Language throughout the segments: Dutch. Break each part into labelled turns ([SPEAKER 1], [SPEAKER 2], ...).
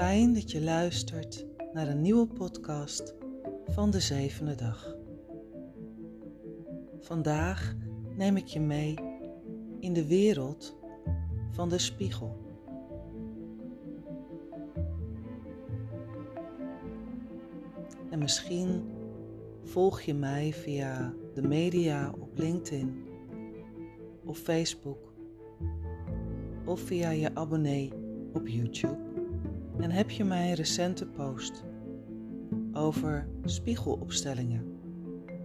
[SPEAKER 1] Fijn dat je luistert naar een nieuwe podcast van de zevende dag. Vandaag neem ik je mee in de wereld van de spiegel. En misschien volg je mij via de media op LinkedIn of Facebook of via je abonnee op YouTube en heb je mijn recente post over spiegelopstellingen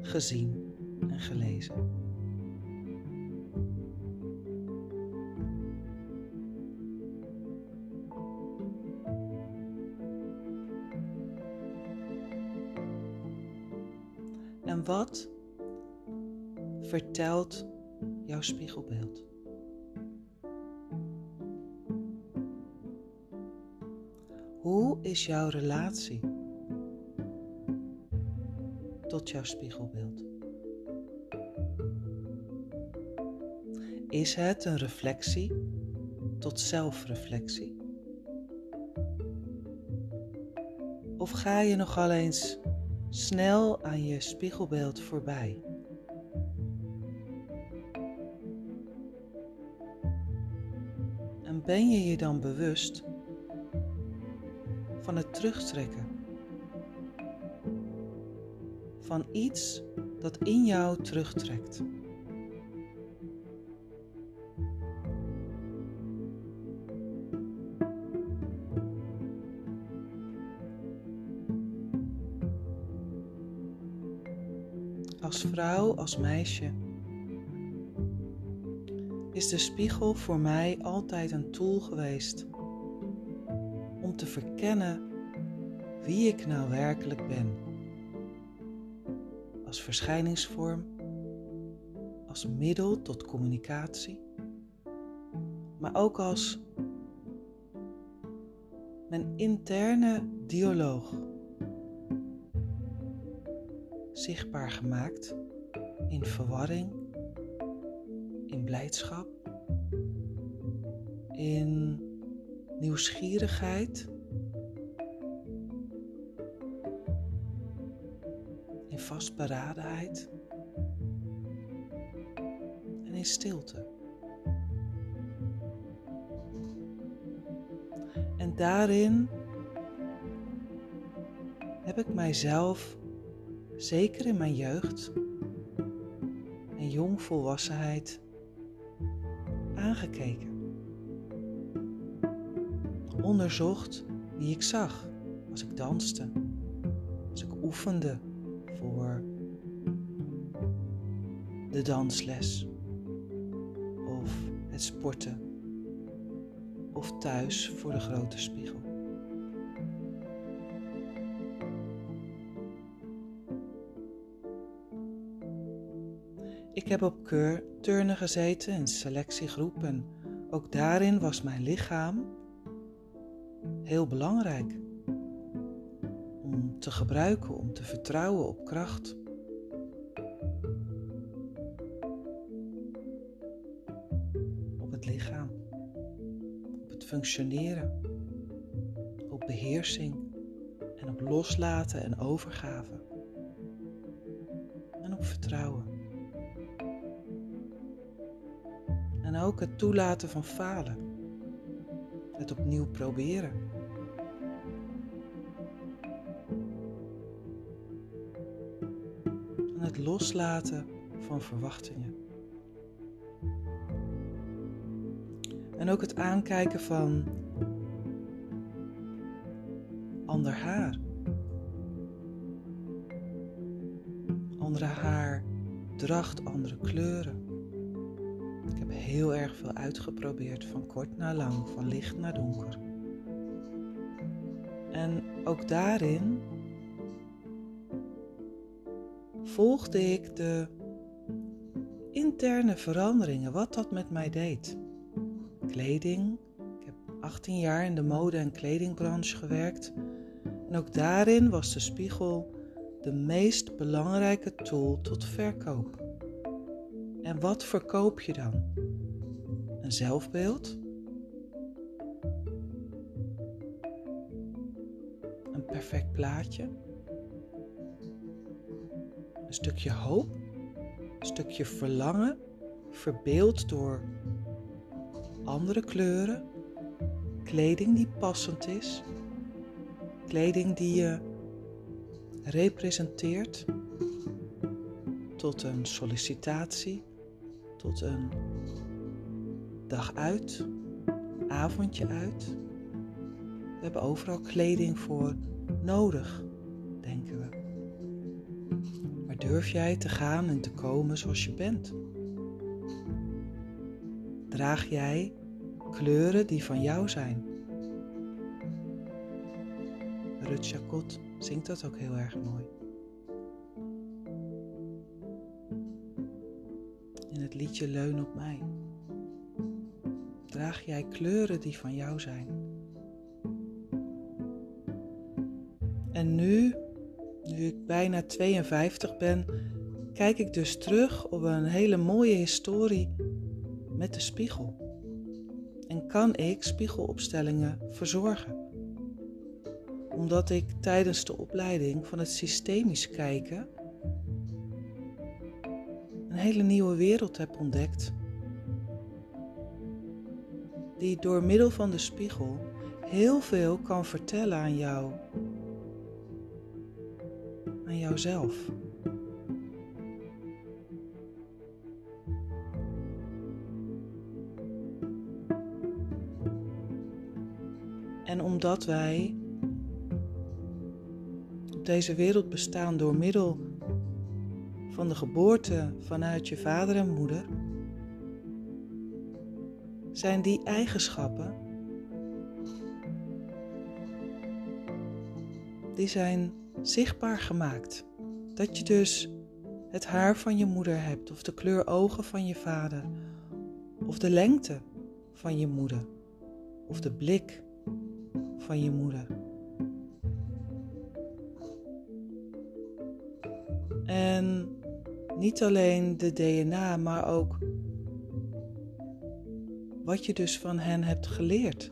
[SPEAKER 1] gezien en gelezen. En wat vertelt jouw spiegelbeeld? Hoe is jouw relatie tot jouw spiegelbeeld? Is het een reflectie tot zelfreflectie? Of ga je nogal eens snel aan je spiegelbeeld voorbij? En ben je je dan bewust van het terugtrekken. Van iets dat in jou terugtrekt. Als vrouw, als meisje, is de spiegel voor mij altijd een tool geweest om te verkennen wie ik nou werkelijk ben. Als verschijningsvorm, als middel tot communicatie, maar ook als mijn interne dialoog. Zichtbaar gemaakt in verwarring, in blijdschap, in nieuwsgierigheid, vastberadenheid en in stilte. En daarin heb ik mijzelf, zeker in mijn jeugd en jongvolwassenheid, aangekeken onderzocht wie ik zag als ik danste, als ik oefende voor de dansles of het sporten of thuis voor de grote spiegel. Ik heb op keur turnen gezeten in selectiegroepen. Ook daarin was mijn lichaam heel belangrijk. Te gebruiken, om te vertrouwen op kracht. Op het lichaam. Op het functioneren. Op beheersing. En op loslaten en overgave. En op vertrouwen. En ook het toelaten van falen. Het opnieuw proberen. Het loslaten van verwachtingen. En ook het aankijken van ander haar. Andere haar, dracht, andere kleuren. Ik heb heel erg veel uitgeprobeerd, van kort naar lang, van licht naar donker. En ook daarin volgde ik de interne veranderingen, wat dat met mij deed. Kleding, ik heb 18 jaar in de mode- en kledingbranche gewerkt. En ook daarin was de spiegel de meest belangrijke tool tot verkoop. En wat verkoop je dan? Een zelfbeeld? perfect plaatje. Een stukje hoop, een stukje verlangen, verbeeld door andere kleuren, kleding die passend is, kleding die je representeert tot een sollicitatie, tot een dag uit, avondje uit. We hebben overal kleding voor nodig, durf jij te gaan en te komen zoals je bent? Draag jij kleuren die van jou zijn? Rut Chakot zingt dat ook heel erg mooi. In het liedje Leun op mij. Draag jij kleuren die van jou zijn? En nu, nu ik bijna 52 ben, kijk ik dus terug op een hele mooie historie met de spiegel. En kan ik spiegelopstellingen verzorgen? Omdat ik tijdens de opleiding van het systemisch kijken een hele nieuwe wereld heb ontdekt. Die door middel van de spiegel heel veel kan vertellen aan jou. Aan jouzelf. En omdat wij op deze wereld bestaan door middel van de geboorte vanuit je vader en moeder, zijn die eigenschappen die zijn zichtbaar gemaakt. Dat je dus het haar van je moeder hebt, of de kleur ogen van je vader, of de lengte van je moeder, of de blik van je moeder. En niet alleen de DNA, maar ook wat je dus van hen hebt geleerd.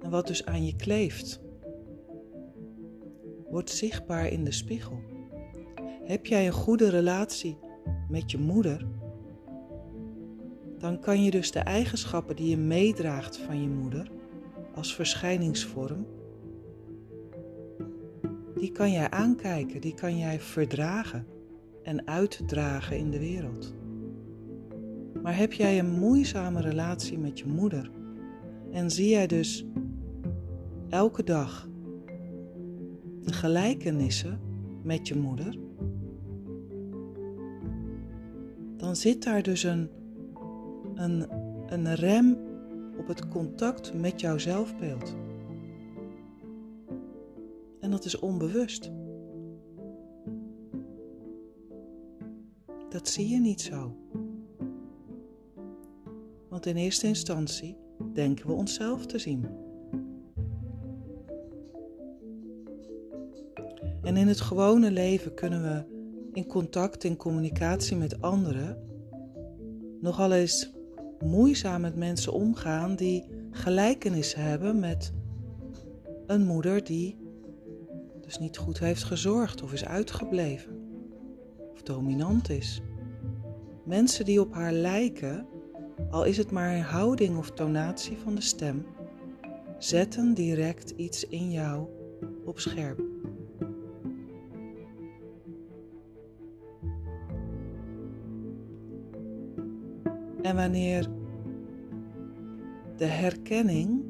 [SPEAKER 1] En wat dus aan je kleeft, wordt zichtbaar in de spiegel. Heb jij een goede relatie met je moeder, dan kan je dus de eigenschappen die je meedraagt van je moeder als verschijningsvorm, die kan jij aankijken, die kan jij verdragen en uitdragen in de wereld. Maar heb jij een moeizame relatie met je moeder en zie jij dus elke dag gelijkenissen met je moeder, dan zit daar dus een, een, een rem op het contact met jouw zelfbeeld. En dat is onbewust. Dat zie je niet zo. Want in eerste instantie denken we onszelf te zien. En in het gewone leven kunnen we in contact, in communicatie met anderen, nogal eens moeizaam met mensen omgaan die gelijkenis hebben met een moeder die dus niet goed heeft gezorgd of is uitgebleven of dominant is. Mensen die op haar lijken, al is het maar een houding of tonatie van de stem, zetten direct iets in jou op scherp. En wanneer de herkenning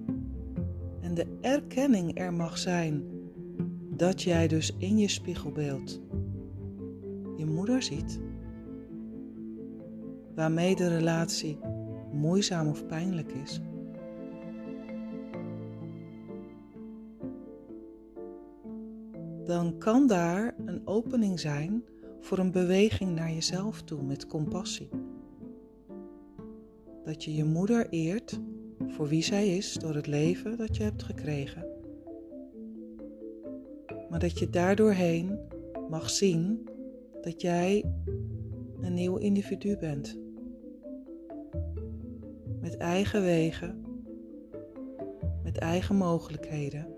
[SPEAKER 1] en de erkenning er mag zijn dat jij dus in je spiegelbeeld je moeder ziet, waarmee de relatie moeizaam of pijnlijk is. Dan kan daar een opening zijn voor een beweging naar jezelf toe met compassie. Dat je je moeder eert voor wie zij is door het leven dat je hebt gekregen. Maar dat je daardoorheen mag zien dat jij een nieuw individu bent. Met eigen wegen, met eigen mogelijkheden,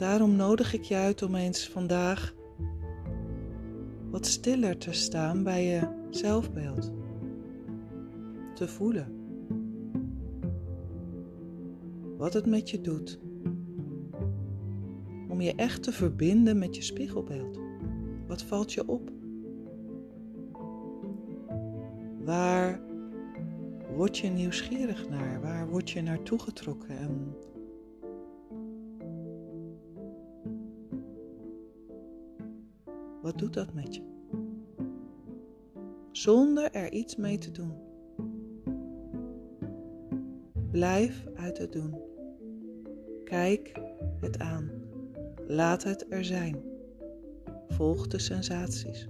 [SPEAKER 1] Daarom nodig ik je uit om eens vandaag wat stiller te staan bij je zelfbeeld. Te voelen wat het met je doet. Om je echt te verbinden met je spiegelbeeld. Wat valt je op? Waar word je nieuwsgierig naar? Waar word je naartoe getrokken? En doet dat met je? Zonder er iets mee te doen. Blijf uit het doen. Kijk het aan. Laat het er zijn. Volg de sensaties.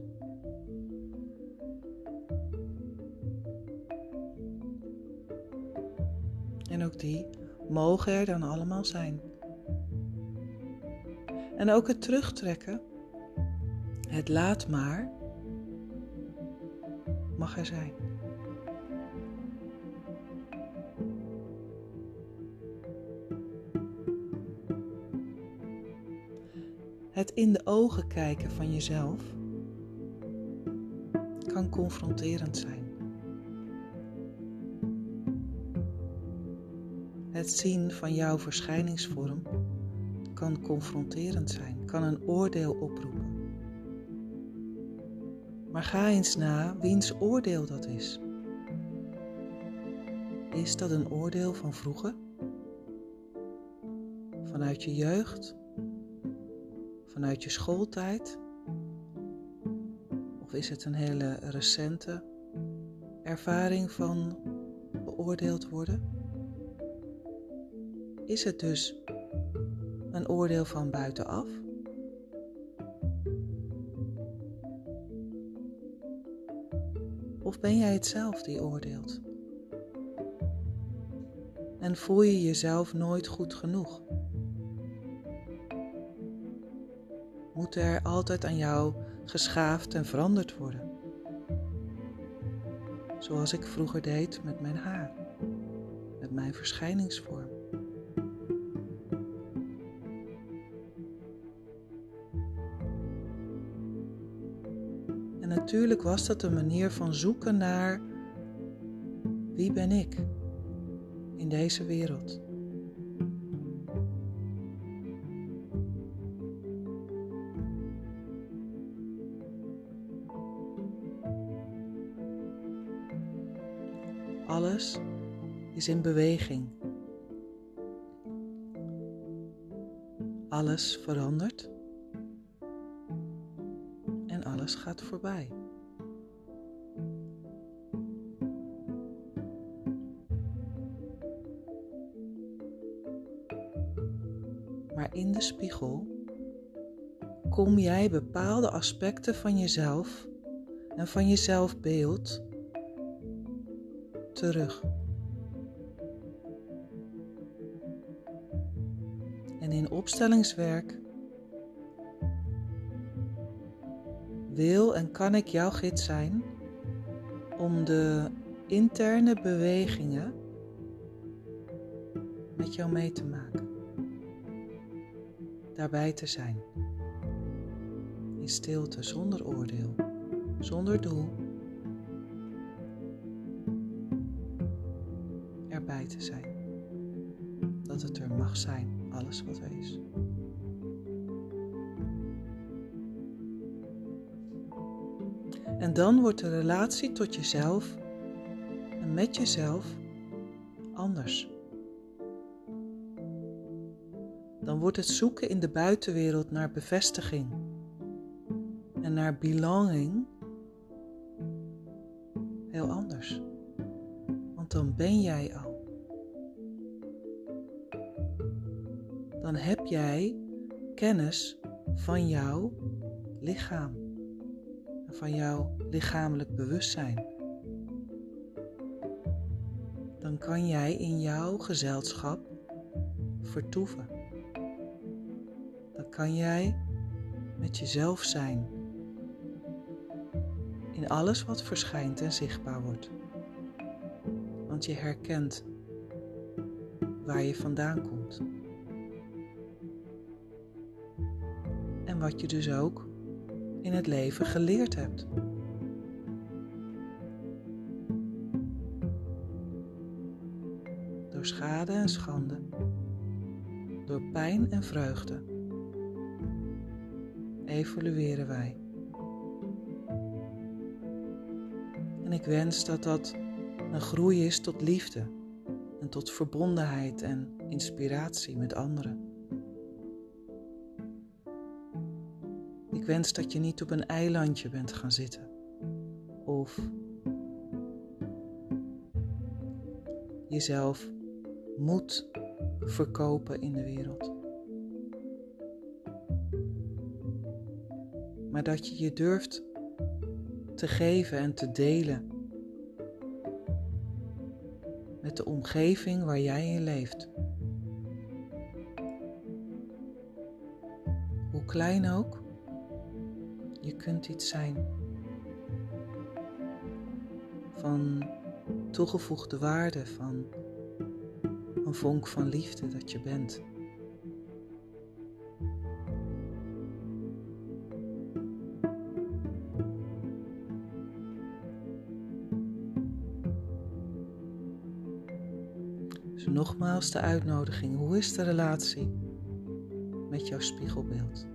[SPEAKER 1] En ook die mogen er dan allemaal zijn. En ook het terugtrekken, het laat maar, mag er zijn. Het in de ogen kijken van jezelf kan confronterend zijn. Het zien van jouw verschijningsvorm kan confronterend zijn, kan een oordeel oproepen. Maar ga eens na wiens oordeel dat is. Is dat een oordeel van vroeger? Vanuit je jeugd? Vanuit je schooltijd? Of is het een hele recente ervaring van beoordeeld worden? Is het dus een oordeel van buitenaf? Of ben jij het zelf die oordeelt? En voel je jezelf nooit goed genoeg? Moet er altijd aan jou geschaafd en veranderd worden? Zoals ik vroeger deed met mijn haar, met mijn verschijningsvorm. Natuurlijk was dat een manier van zoeken naar wie ben ik in deze wereld. Alles is in beweging. Alles verandert en alles gaat voorbij. Spiegel kom jij bepaalde aspecten van jezelf en van je zelfbeeld terug. En in opstellingswerk wil en kan ik jouw gids zijn om de interne bewegingen met jou mee te maken daarbij te zijn. In stilte, zonder oordeel, zonder doel. Erbij te zijn. Dat het er mag zijn, alles wat er is. En dan wordt de relatie tot jezelf en met jezelf anders. Wordt het zoeken in de buitenwereld naar bevestiging en naar belonging heel anders. Want dan ben jij al. Dan heb jij kennis van jouw lichaam en van jouw lichamelijk bewustzijn. Dan kan jij in jouw gezelschap vertoeven kan jij met jezelf zijn. In alles wat verschijnt en zichtbaar wordt. Want je herkent waar je vandaan komt. en wat je dus ook in het leven geleerd hebt. Door schade en schande, door pijn en vreugde, evolueren wij. En ik wens dat dat een groei is tot liefde en tot verbondenheid en inspiratie met anderen. Ik wens dat je niet op een eilandje bent gaan zitten of jezelf moet verkopen in de wereld. Maar dat je je durft te geven en te delen met de omgeving waar jij in leeft. Hoe klein ook, je kunt iets zijn van toegevoegde waarde, van een vonk van liefde dat je bent. Nogmaals de uitnodiging. Hoe is de relatie met jouw spiegelbeeld?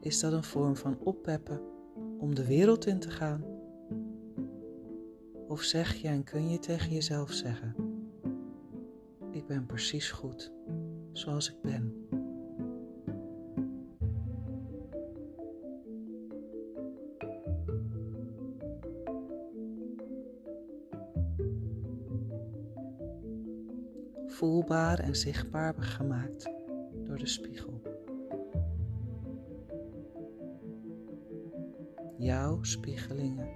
[SPEAKER 1] Is dat een vorm van oppeppen om de wereld in te gaan? Of zeg je en kun je tegen jezelf zeggen: Ik ben precies goed zoals ik ben. Voelbaar en zichtbaar gemaakt door de spiegel. Jouw spiegelingen.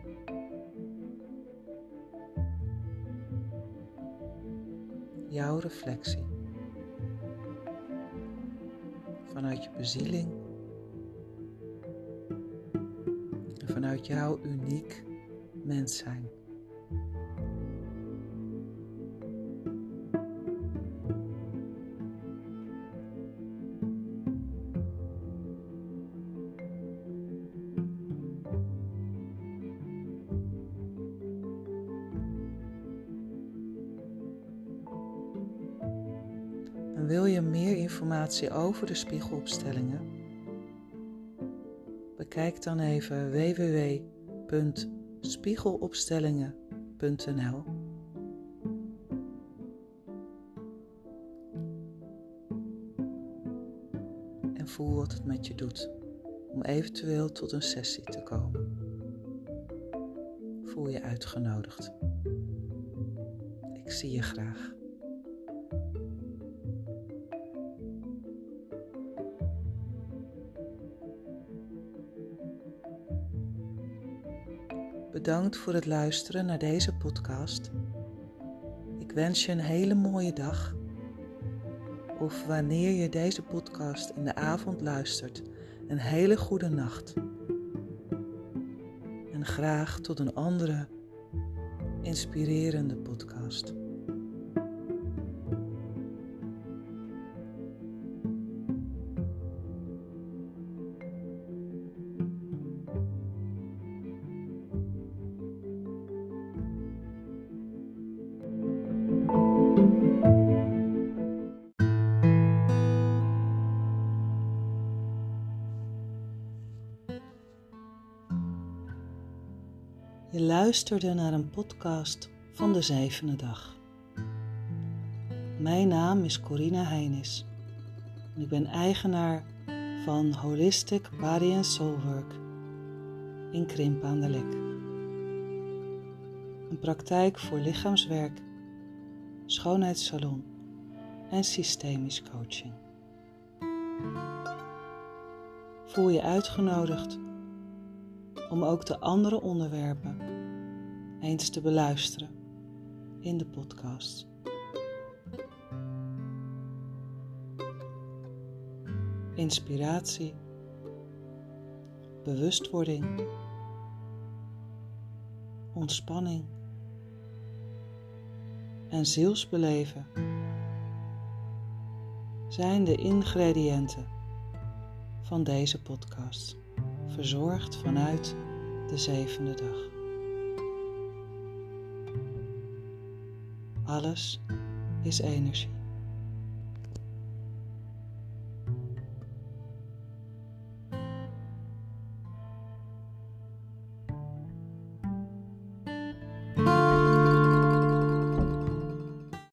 [SPEAKER 1] Jouw reflectie. Vanuit je bezieling. Vanuit jouw uniek mens zijn. Informatie over de spiegelopstellingen? Bekijk dan even www.spiegelopstellingen.nl. En voel wat het met je doet om eventueel tot een sessie te komen. Voel je uitgenodigd. Ik zie je graag. Bedankt voor het luisteren naar deze podcast. Ik wens je een hele mooie dag. Of wanneer je deze podcast in de avond luistert, een hele goede nacht. En graag tot een andere inspirerende podcast. Luisterde naar een podcast van de zevende dag. Mijn naam is Corina Heinis en ik ben eigenaar van Holistic Body and Soul Work in Krimp aan de Lek. Een praktijk voor lichaamswerk, schoonheidssalon en systemisch coaching. Voel je uitgenodigd om ook de andere onderwerpen eens te beluisteren in de podcast. Inspiratie, bewustwording, ontspanning, en zielsbeleven zijn de ingrediënten van deze podcast, verzorgd vanuit de zevende dag. Alles is energie.